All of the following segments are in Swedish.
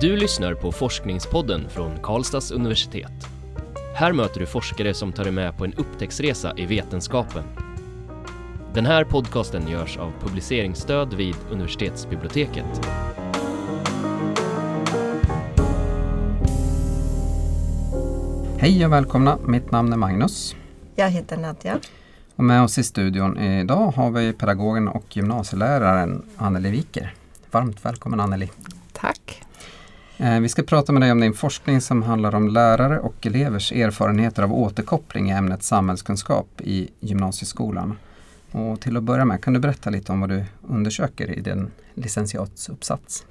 Du lyssnar på Forskningspodden från Karlstads universitet. Här möter du forskare som tar dig med på en upptäcktsresa i vetenskapen. Den här podcasten görs av publiceringsstöd vid universitetsbiblioteket. Hej och välkomna, mitt namn är Magnus. Jag heter Nadja. Och med oss i studion idag har vi pedagogen och gymnasieläraren Anneli Wiker. Varmt välkommen Anneli. Eh, vi ska prata med dig om din forskning som handlar om lärare och elevers erfarenheter av återkoppling i ämnet samhällskunskap i gymnasieskolan. Och till att börja med, kan du berätta lite om vad du undersöker i din licentiatsuppsats?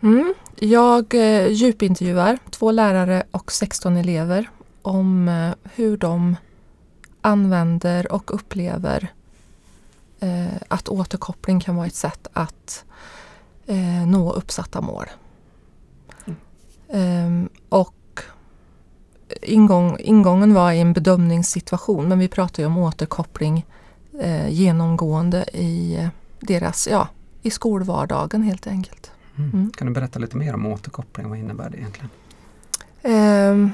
Mm. Jag eh, djupintervjuar två lärare och 16 elever om eh, hur de använder och upplever eh, att återkoppling kan vara ett sätt att eh, nå uppsatta mål. Mm. och ingång, ingången var i en bedömningssituation men vi pratar ju om återkoppling eh, genomgående i deras, ja, i skolvardagen helt enkelt. Mm. Mm. Kan du berätta lite mer om återkoppling? Vad innebär det egentligen? Eh,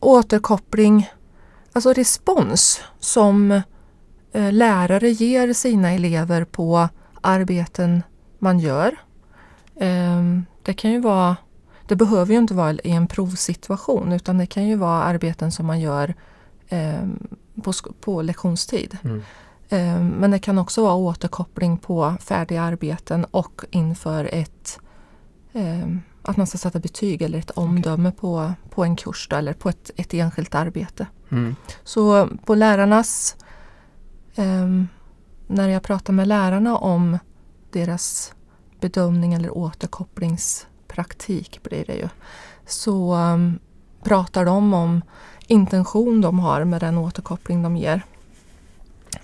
återkoppling, alltså respons som eh, lärare ger sina elever på arbeten man gör. Eh, det kan ju vara det behöver ju inte vara i en provsituation utan det kan ju vara arbeten som man gör eh, på, på lektionstid. Mm. Eh, men det kan också vara återkoppling på färdiga arbeten och inför ett eh, att man ska sätta betyg eller ett omdöme okay. på, på en kurs då, eller på ett, ett enskilt arbete. Mm. Så på lärarnas, eh, när jag pratar med lärarna om deras bedömning eller återkopplingspraktik blir det ju, så um, pratar de om intention de har med den återkoppling de ger.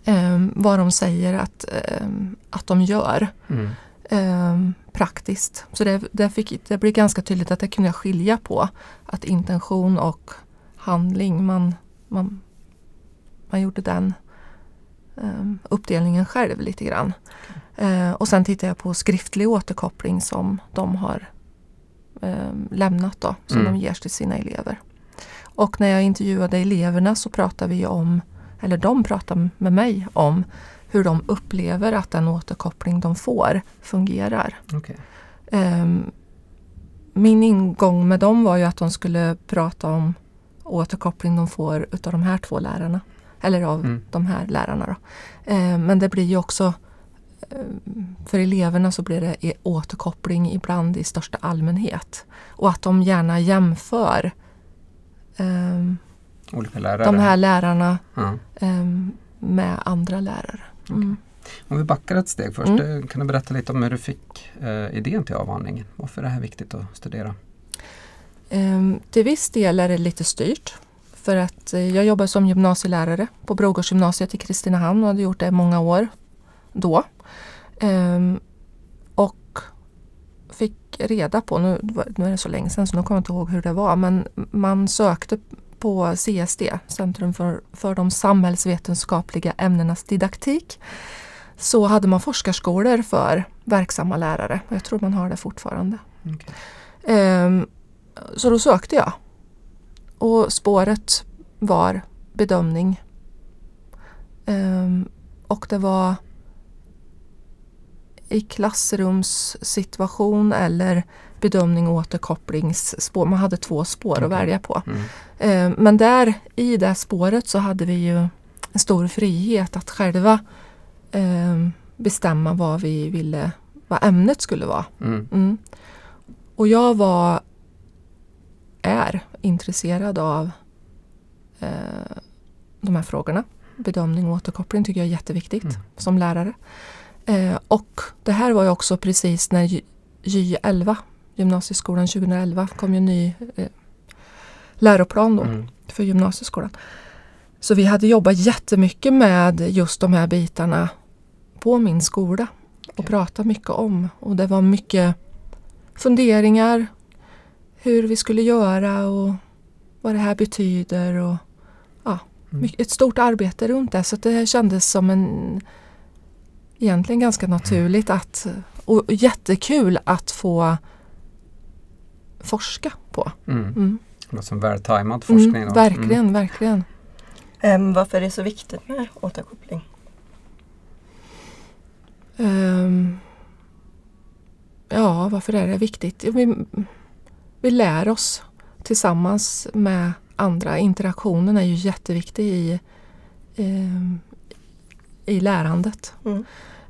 Um, vad de säger att, um, att de gör. Mm eh, praktiskt. Så det, det, fick, det blev ganska tydligt att det kunde jag skilja på. Att intention och handling, man, man, man gjorde den uppdelningen själv lite grann. Eh, och sen tittar jag på skriftlig återkoppling som de har eh, lämnat då, som mm. de ger till sina elever. Och när jag intervjuade eleverna så pratade vi om, eller de pratade med mig om hur de upplever att den återkoppling de får fungerar. Okay. Um, ehm, min ingång med dem var ju att de skulle prata om återkoppling de får utav de här två lärarna. Eller av mm. de här lärarna. Då. Um, men det blir ju också för eleverna så blir det återkoppling ibland i största allmänhet. Och att de gärna jämför lärare. de här lärarna mm. med andra lärare. Mm. Om vi backar ett steg först, mm. Eh, kan du berätta lite om hur du fick eh, idén till avhandlingen? Varför är det här viktigt att studera? Um, till viss del är det lite styrt. För att eh, jag jobbar som gymnasielärare på Brogårdsgymnasiet i Kristinehamn och hade gjort det i många år då. Um, och fick reda på, nu, nu är det så länge sedan så nu kommer jag inte ihåg hur det var, men man sökte på CSD, Centrum för, för de samhällsvetenskapliga ämnenas didaktik, så hade man forskarskolor för verksamma lärare. Jag tror man har det fortfarande. Okay. Um, så då sökte jag. Och spåret var bedömning. Um, och det var i klassrumssituation eller bedömning och återkopplingsspår. Man hade två spår okay. att välja på. Mm. Eh, men där i det spåret så hade vi ju en stor frihet att själva eh, bestämma vad vi ville, vad ämnet skulle vara. Mm. Mm. Och jag var, är intresserad av eh, de här frågorna. Bedömning och återkoppling tycker jag är jätteviktigt mm. som lärare. Eh, och det här var ju också precis när Gy11, gymnasieskolan 2011, kom ju en ny eh, läroplan då mm. för gymnasieskolan. Så vi hade jobbat jättemycket med just de här bitarna på min skola och okay. pratat mycket om. Och det var mycket funderingar hur vi skulle göra och vad det här betyder. Och, ja, mm. ett stort arbete runt det. Så det kändes som en egentligen ganska naturligt att och jättekul att få forska på. Mm. Mm. Det låter som vältajmad forskning. Mm, då. verkligen, verkligen. Ehm, varför är det så viktigt med återkoppling? Ehm, ja, varför är det viktigt? Vi, vi lär oss tillsammans med andra. Interaktionen är ju jätteviktig i, ehm, i lärandet. Mm.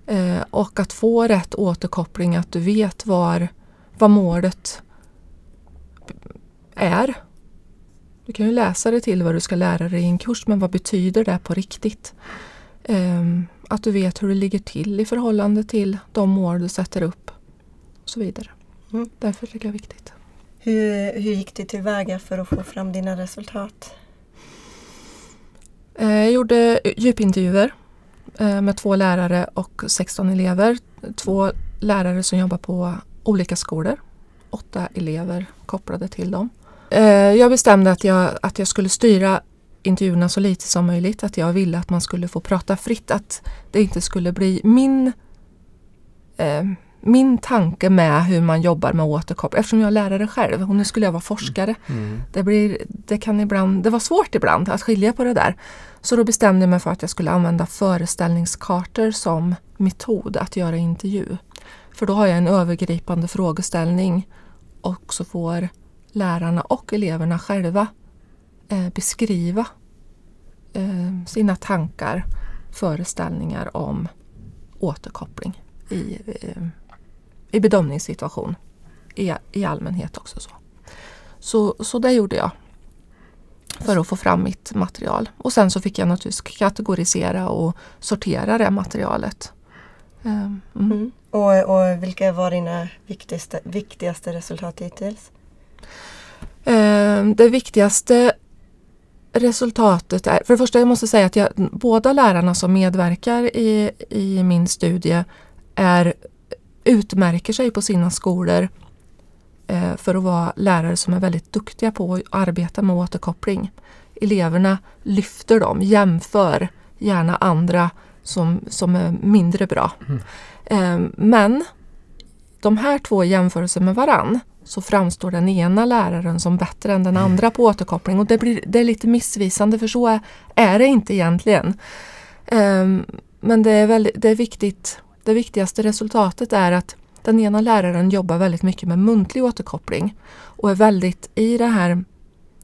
Eh, och att få rätt återkoppling, att du vet var, vad målet är. Du kan ju läsa det till vad du ska lära dig i en kurs, men vad betyder det på riktigt? Ehm, att du vet hur det ligger till i förhållande till de mål du sätter upp och så vidare. Mm. Därför tycker jag det är viktigt. Hur, hur gick du tillväga för att få fram dina resultat? Eh, Jag gjorde djupintervjuer Eh, med två lärare och 16 elever. Två lärare som jobbar på olika skolor. Åtta elever kopplade till dem. Eh, jag bestämde att jag, att jag skulle styra intervjuerna så lite som möjligt. Att jag ville att man skulle få prata fritt. Att det inte skulle bli min, eh, min tanke med hur man jobbar med återkoppling. Eftersom jag är lärare själv och nu skulle jag vara forskare. Mm. Det, blir, det, kan ibland, det var svårt ibland att skilja på det där. Så då bestämde jag mig för att jag skulle använda föreställningskartor som metod att göra intervju. För då har jag en övergripande frågeställning och så får lärarna och eleverna själva eh, beskriva eh, sina tankar, föreställningar om återkoppling i, eh, i bedömningssituation. I, I allmänhet också. så. Så, så det gjorde jag för att få fram mitt material. Och sen så fick jag naturligtvis kategorisera och sortera det materialet. Ehm, Mm. Mm. Och, och vilka var dina viktigaste, viktigaste resultat hittills? Ehm, Det viktigaste resultatet är, för det första jag måste säga att jag, båda lärarna som medverkar i, i min studie är, utmärker sig på sina skolor eh, för att vara lärare som är väldigt duktiga på att arbeta med återkoppling. Eleverna lyfter dem, jämför gärna andra som, som är mindre bra. Eh, men de här två i jämförelse med varann så framstår den ena läraren som bättre än den andra på återkoppling och det, blir, det är lite missvisande för så är, är det inte egentligen. Ehm, men det är, väldigt, det är viktigt, det viktigaste resultatet är att den ena läraren jobbar väldigt mycket med muntlig återkoppling och är väldigt i det här,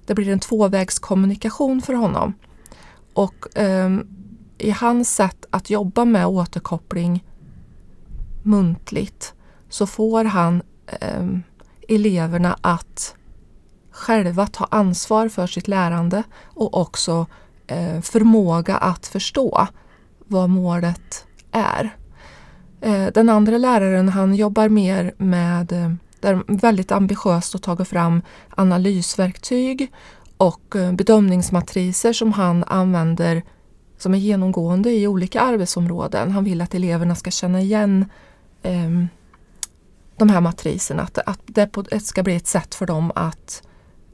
det blir en tvåvägskommunikation för honom. Och eh, i hans sätt att jobba med återkoppling muntligt så får han eh, eleverna att själva ta ansvar för sitt lärande och också eh, förmåga att förstå vad målet är. Eh, den andra läraren han jobbar mer med eh, där väldigt ambitiöst och tagit fram analysverktyg och eh, bedömningsmatriser som han använder som är genomgående i olika arbetsområden. Han vill att eleverna ska känna igen ehm, de här matriserna. Att, att det ska bli ett sätt för dem att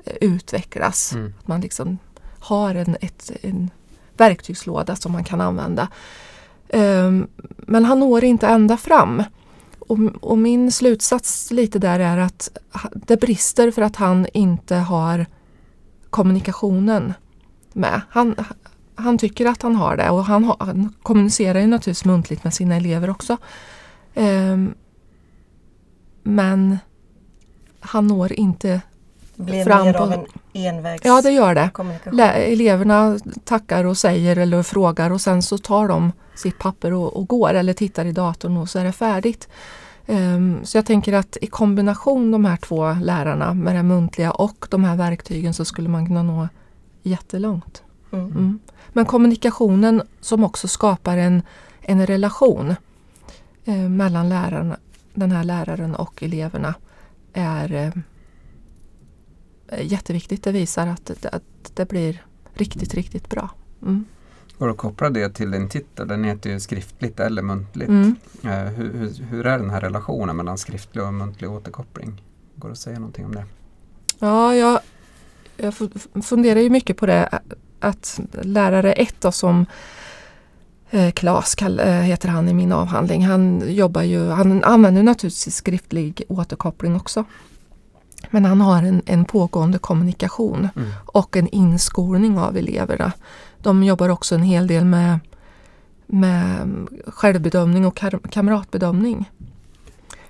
eh, utvecklas. Mm. Att man liksom har en, ett, en verktygslåda som man kan använda. Ehm, men han når inte ända fram. Och, och min slutsats lite där är att det brister för att han inte har kommunikationen med. Han, han tycker att han har det och han, har, han kommunicerar ju naturligtvis muntligt med sina elever också. Ehm, men han når inte blir Fram mer på- av en envägs Ja, det gör det. eleverna tackar och säger eller frågar och sen så tar de sitt papper och, och går eller tittar i datorn och så är det färdigt. Ehm, så jag tänker att i kombination de här två lärarna med det muntliga och de här verktygen så skulle man kunna nå jättelångt. Mm. Mm. Men kommunikationen som också skapar en, en relation eh, mellan lärarna, den här läraren och eleverna är eh, jätteviktigt. Det visar att, att det blir riktigt, riktigt bra. Mm. Går det att koppla det till din titel? Den heter ju skriftligt eller muntligt. Mm. Eh, hur, hur, hur är den här relationen mellan skriftlig och muntlig återkoppling? Går det att säga någonting om det? Ja, jag, jag fu- funderar ju mycket på det att lärare ett då, som eh, Klas kall- eh, heter han i min avhandling. Han jobbar ju, han använder naturligtvis skriftlig återkoppling också. Men han har en, en pågående kommunikation Mm. och en inskolning av eleverna. De jobbar också en hel del med, med självbedömning och kamratbedömning.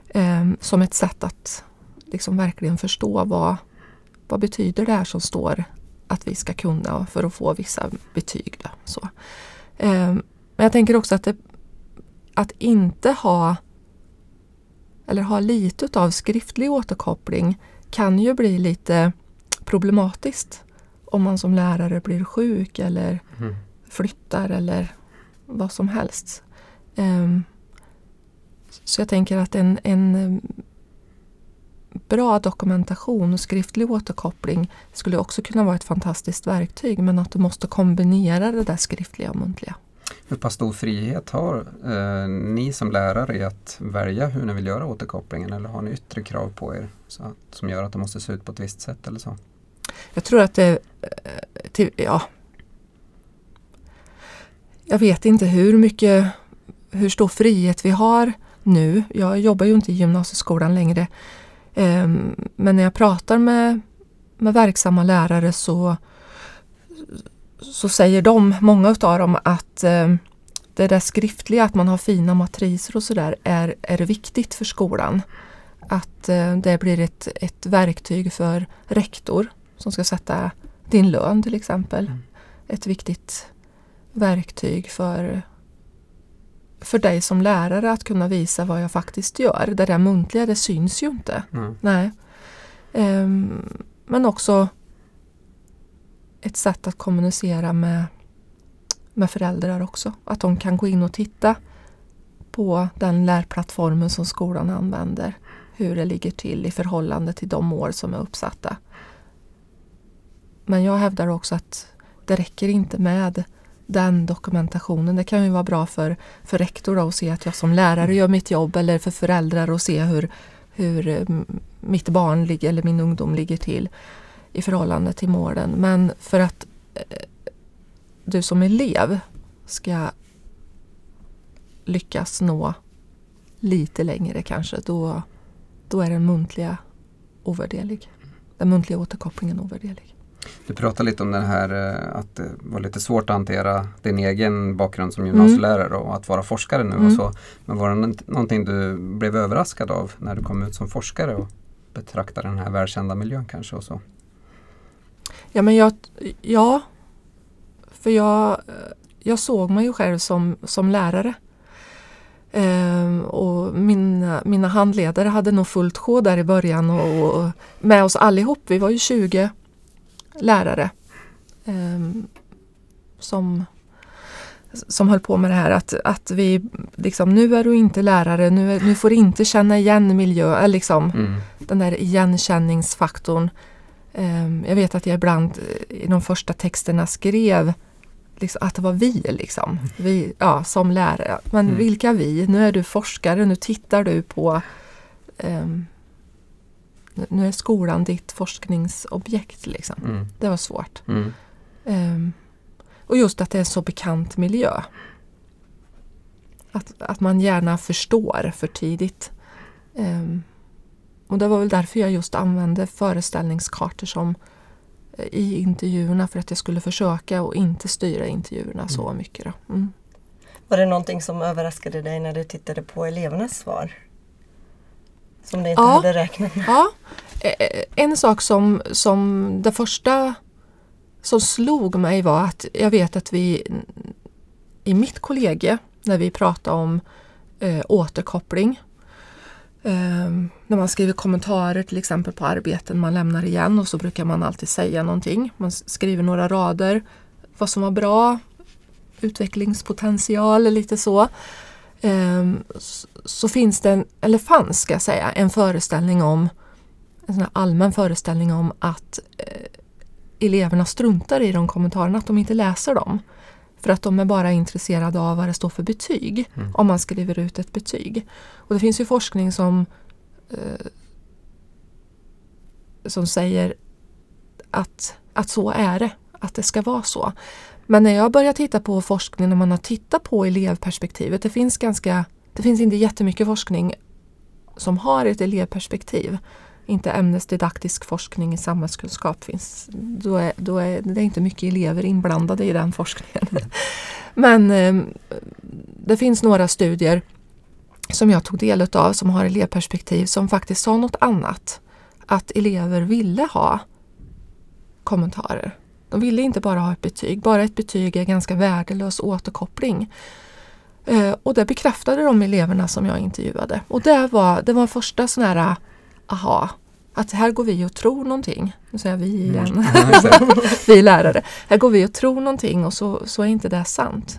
Eh, som ett sätt att liksom verkligen förstå vad, vad betyder det här som står att vi ska kunna för att få vissa betyg. Då, så. Eh, men jag tänker också att, det, att inte ha eller ha lite av skriftlig återkoppling kan ju bli lite problematiskt om man som lärare blir sjuk eller Mm. flyttar eller vad som helst. Ehm, så jag tänker att en, en em, bra dokumentation och skriftlig återkoppling skulle också kunna vara ett fantastiskt verktyg men att du måste kombinera det där skriftliga och muntliga. Hur pass stor frihet har eh, ni som lärare i att välja hur ni vill göra återkopplingen eller har ni yttre krav på er så att, som gör att det måste se ut på ett visst sätt eller så? Jag tror att det... Eh, till, ja. Jag vet inte hur mycket, hur stor frihet vi har nu. Jag jobbar ju inte i gymnasieskolan längre. Ehm, men när jag pratar med, med verksamma lärare så, så säger de, många utav dem, att ehm, det där skriftliga, att man har fina matriser och sådär, är, är viktigt för skolan. Att eh, det blir ett, ett verktyg för rektor som ska sätta din lön till exempel. Mm. Ett viktigt verktyg för, för dig som lärare att kunna visa vad jag faktiskt gör. Det där muntliga, det syns ju inte. Mm. Nej. Ehm, men också ett sätt att kommunicera med, med föräldrar också. Att de kan gå in och titta på den lärplattformen som skolan använder. Hur det ligger till i förhållande till de mål som är uppsatta. Men jag hävdar också att det räcker inte med den dokumentationen. Det kan ju vara bra för, för rektor då att se att jag som lärare gör mitt jobb eller för föräldrar att se hur, hur eh, mitt barn ligger, eller min ungdom ligger till i förhållande till målen. Men för att eh, du som elev ska lyckas nå lite längre kanske, då, då är den muntliga ovärderlig. Den muntliga återkopplingen ovärderlig. Du pratade lite om det här eh, att det var lite svårt att hantera din egen bakgrund som gymnasielärare och att vara forskare nu och Mm. så. Men var det någonting du blev överraskad av när du kom ut som forskare och betraktade den här välkända miljön kanske och så? Ja, men jag, ja för jag, jag såg mig ju själv som, som lärare. Ehm, och mina, mina handledare hade nog fullt sjå där i början och, och med oss allihop. Vi var ju 20 lärare ehm, som, som höll på med det här att, att vi liksom, nu är du inte lärare, nu, är, nu får du inte känna igen miljö, eller liksom Mm. den där igenkänningsfaktorn. Ehm, jag vet att jag ibland eh, i de första texterna skrev liksom, att det var vi, liksom. vi ja, som lärare. Men Mm. vilka vi? Nu är du forskare, nu tittar du på ehm, nu- är skolan ditt forskningsobjekt. Liksom. Mm. Det var svårt. Mm. Ehm, och just att det är en så bekant miljö. Att, att man gärna förstår för tidigt. Ehm, och det var väl därför jag just använde föreställningskartor som eh, i intervjuerna för att jag skulle försöka och inte styra intervjuerna så mycket. Då. Mm. Var det någonting som överraskade dig när du tittade på elevernas svar? Som du inte Ja. hade räknat med? Ja, Eh, en sak som, som det första som slog mig var att jag vet att vi i mitt kollegie när vi pratar om eh, återkoppling eh, när man skriver kommentarer till exempel på arbeten man lämnar igen och så brukar man alltid säga någonting. Man skriver några rader vad som var bra, utvecklingspotential, lite så. Ehm, så finns det, en, eller fanns ska jag säga, en föreställning om en allmän föreställning om att eh, eleverna struntar i de kommentarerna, att de inte läser dem. För att de är bara intresserade av vad det står för betyg Mm. om man skriver ut ett betyg. Och det finns ju forskning som eh, som säger att, att så är det, att det ska vara så. Men när jag börjar titta på forskning, när man har tittat på elevperspektivet, det finns ganska, det finns inte jättemycket forskning som har ett elevperspektiv. Inte ämnesdidaktisk forskning i samhällskunskap finns. Då är, då är det är inte mycket elever inblandade i den forskningen. Men eh, det finns några studier som jag tog del av som har elevperspektiv som faktiskt sa något annat. Att elever ville ha kommentarer. De ville inte bara ha ett betyg. Bara ett betyg är ganska värdelös återkoppling. Eh, och det bekräftade de eleverna som jag intervjuade. Och det var, det var första sån här aha, att här går vi och tror någonting. Nu säger vi igen, mm. vi lärare. Här går vi och tror någonting och så, så är inte det sant.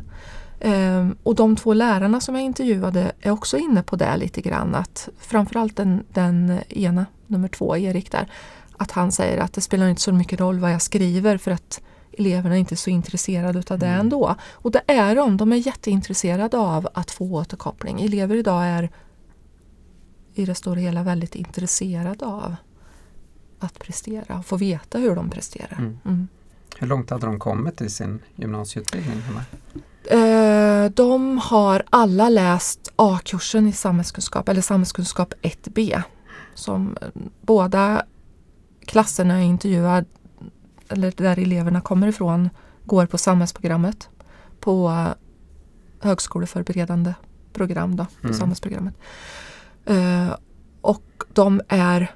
Um, och de två lärarna som jag intervjuade är också inne på det lite grann. Att framförallt den, den ena, nummer två, Erik där, att han säger att det spelar inte så mycket roll vad jag skriver för att eleverna är inte så intresserade av det mm. ändå. Och det är de, de är jätteintresserade av att få återkoppling. Elever idag är i det stora hela väldigt intresserade av att prestera och få veta hur de presterar. Mm. Mm. Hur långt hade de kommit i sin gymnasieutbildning? Eh, de har alla läst A-kursen i samhällskunskap eller samhällskunskap 1B. Som båda klasserna är intervjuade, eller där eleverna kommer ifrån, går på samhällsprogrammet på högskoleförberedande program då, på mm. samhällsprogrammet. Uh, och de är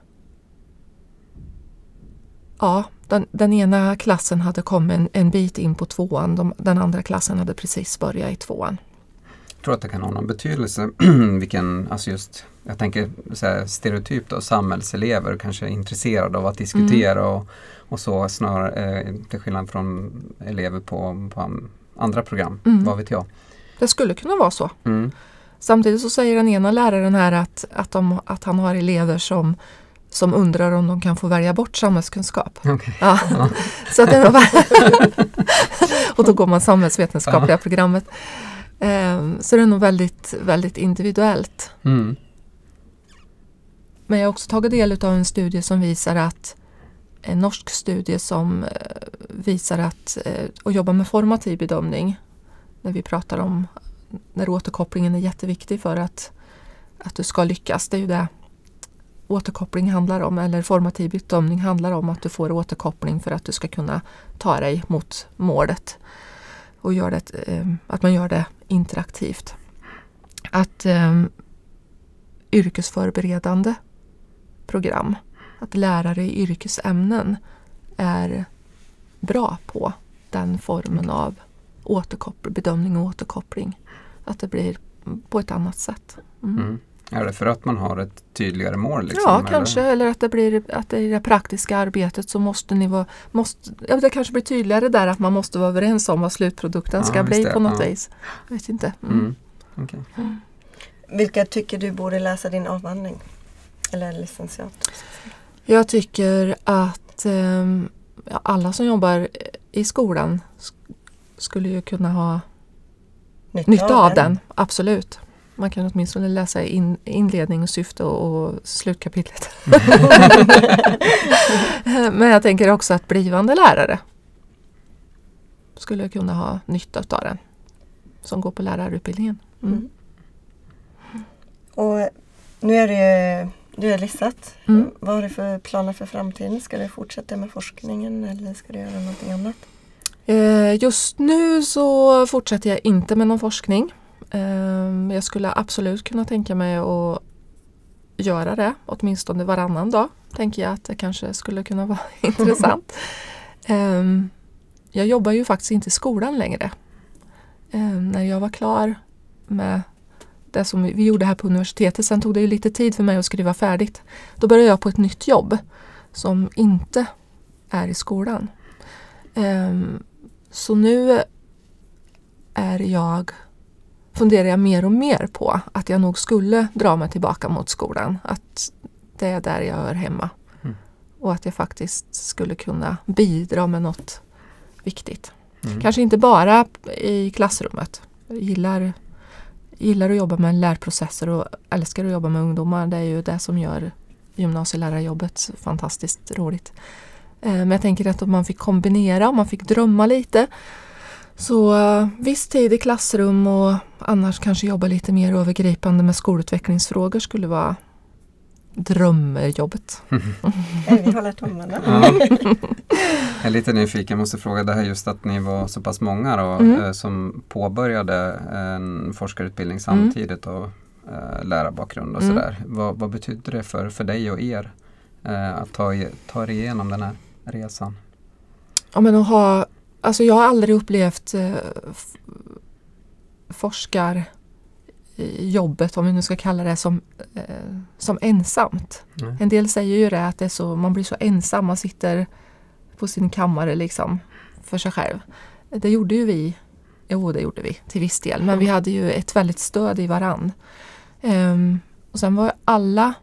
Ja, den, den, ena klassen hade kommit en, en bit in på tvåan. De, den andra klassen hade precis börjat i tvåan. Jag tror att det kan ha någon betydelse vilken, alltså just, jag tänker så här, stereotyp då, samhällselever kanske är intresserade av att diskutera mm. och, och så snarare eh, till skillnad från elever på, på andra program, mm. vad vet jag. Det skulle kunna vara så. Mm. Samtidigt så säger den ena läraren här att, att, de, att han har elever som, som undrar om de kan få välja bort samhällskunskap. Okay. Ja. ja. så att det var och då går man samhällsvetenskapliga ja. programmet. Um, så det är nog väldigt, väldigt individuellt. Mm. Men jag har också tagit del av en studie som visar att en norsk studie som uh, visar att uh, att jobba med formativ bedömning när vi pratar om när återkopplingen är jätteviktig för att, att du ska lyckas. Det är ju det återkoppling handlar om, eller formativ bedömning handlar om att du får återkoppling för att du ska kunna ta dig mot målet. Och gör det, eh, att man gör det interaktivt. Att um, yrkesförberedande program, att lärare i yrkesämnen är bra på den formen av återkoppling, bedömning och återkoppling att det blir på ett annat sätt. Mm. Mm. Är det för att man har ett tydligare mål? Liksom, ja, eller? kanske. Eller att det blir att det i det praktiska arbetet så måste ni vara, måste, ja, det kanske blir tydligare där att man måste vara överens om vad slutprodukten ja, ska bli på något ja. vis. Jag vet inte. Mm. mm. Okay. Mm. Vilka tycker du borde läsa din avhandling? Eller licentiat? Jag tycker att um, alla som jobbar i skolan skulle ju kunna ha nytta, nytta av, den. den. Absolut. Man kan åtminstone läsa in, inledning, syfte och, och slutkapitlet. Men jag tänker också att blivande lärare skulle kunna ha nytta av den. Som går på lärarutbildningen. Mm. Mm. Och nu är det du är listat. Mm. Vad har du för planer för framtiden? Ska du fortsätta med forskningen eller ska du göra någonting annat? Eh, just nu så fortsätter jag inte med någon forskning. Eh, jag skulle absolut kunna tänka mig att göra det, åtminstone varannan dag. Tänker jag att det kanske skulle kunna vara intressant. Eh, jag jobbar ju faktiskt inte i skolan längre. När jag var klar med det som vi gjorde här på universitetet, sen tog det ju lite tid för mig att skriva färdigt. Då började jag på ett nytt jobb som inte är i skolan. Så nu är jag, funderar jag mer och mer på att jag nog skulle dra mig tillbaka mot skolan. Att det är där jag hör hemma. Mm. Och att jag faktiskt skulle kunna bidra med något viktigt. Mm. Kanske inte bara i klassrummet. Jag gillar, gillar att jobba med lärprocesser och älskar att jobba med ungdomar. Det är ju det som gör gymnasielärarjobbet fantastiskt roligt. Eh, men jag tänker att om man fick kombinera, om man fick drömma lite. Så uh, viss tid i klassrum och annars kanske jobba lite mer övergripande med skolutvecklingsfrågor skulle vara drömjobbet. Vi håller tummarna. Ja. Jag är lite nyfiken, måste fråga det här just att ni var så pass många då, Mm. eh, som påbörjade en forskarutbildning samtidigt och eh, lärarbakgrund och Mm. sådär. Vad, vad betydde det för, för dig och er eh, att ta, ta er igenom den här resan? Ja, men att ha, alltså jag har aldrig upplevt eh, forskarjobbet, om vi nu ska kalla det, som, eh, som ensamt. Nej. En del säger ju det att det så, man blir så ensam, man sitter på sin kammare liksom för sig själv. Det gjorde ju vi, jo det gjorde vi till viss del, men vi hade ju ett väldigt stöd i varann. Ehm, och sen var alla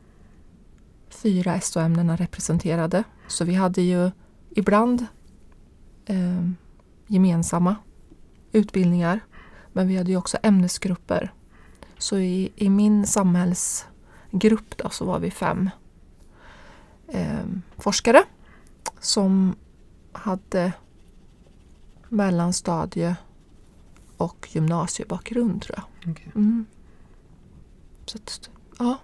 fyra SO-ämnena representerade, så vi hade ju ibland eh, gemensamma utbildningar. Men vi hade ju också ämnesgrupper. Så i, i min samhällsgrupp då, så var vi fem eh, forskare som hade mellanstadie och gymnasiebakgrund tror jag. Mm. Så att, ja.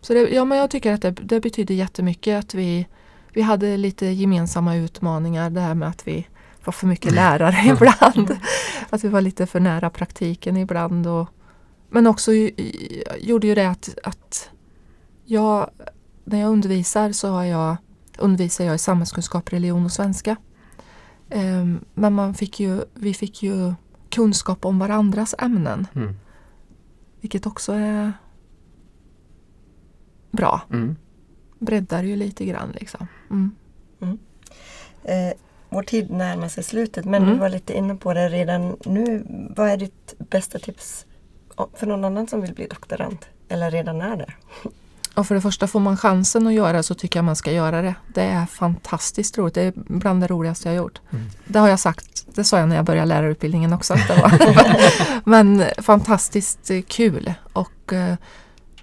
Så det, ja, men jag tycker att det, det betyder jättemycket att vi, vi hade lite gemensamma utmaningar. Det här med att vi var för mycket lärare ibland. Att vi var lite för nära praktiken ibland. Och, men också gjorde ju det att, att jag, när jag undervisar så har jag, undervisar jag i samhällskunskap, religion och svenska. Ehm, men man fick ju, vi fick ju kunskap om varandras ämnen. Mm. Vilket också är bra. Mm. Breddar ju lite grann liksom. Mm. Eh, vår tid närmar sig slutet men Mm. du var lite inne på det redan nu. Vad är ditt bästa tips för någon annan som vill bli doktorand? Eller redan är det? Och för det första får man chansen att göra så tycker jag man ska göra det. Det är fantastiskt roligt. Det är bland det roligaste jag har gjort. Mm. Det har jag sagt, det sa jag när jag började lärarutbildningen också. att Det var. Men fantastiskt kul. Och eh,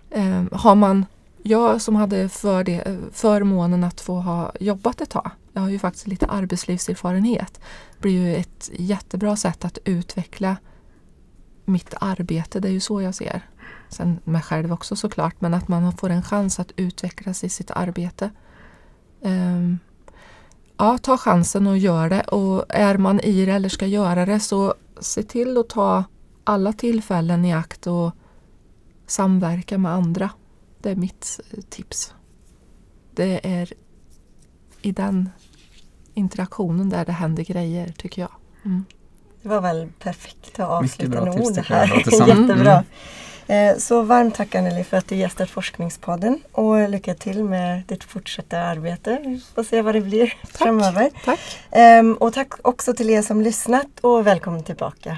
eh, har man, jag som hade för det, förmånen att få ha jobbat ett tag. Jag har ju faktiskt lite arbetslivserfarenhet. Det blir ju ett jättebra sätt att utveckla mitt arbete. Det är ju så jag ser. Sen mig själv också såklart, men att man får en chans att utvecklas i sitt arbete. Um, ja, ta chansen och gör det. Och är man i det eller ska göra det så se till att ta alla tillfällen i akt och samverka med andra. Det är mitt eh, tips. Det är i den interaktionen där det händer grejer tycker jag. Mm. Det var väl perfekta Mycket bra avslutande ord jag. här. Jättebra. Eh, Så varmt tack Anneli för att du gästat Forskningspodden och lycka till med ditt fortsatta arbete. Vi får se vad det blir framöver. Tack! Ehm, Och tack också till er som lyssnat och välkommen tillbaka.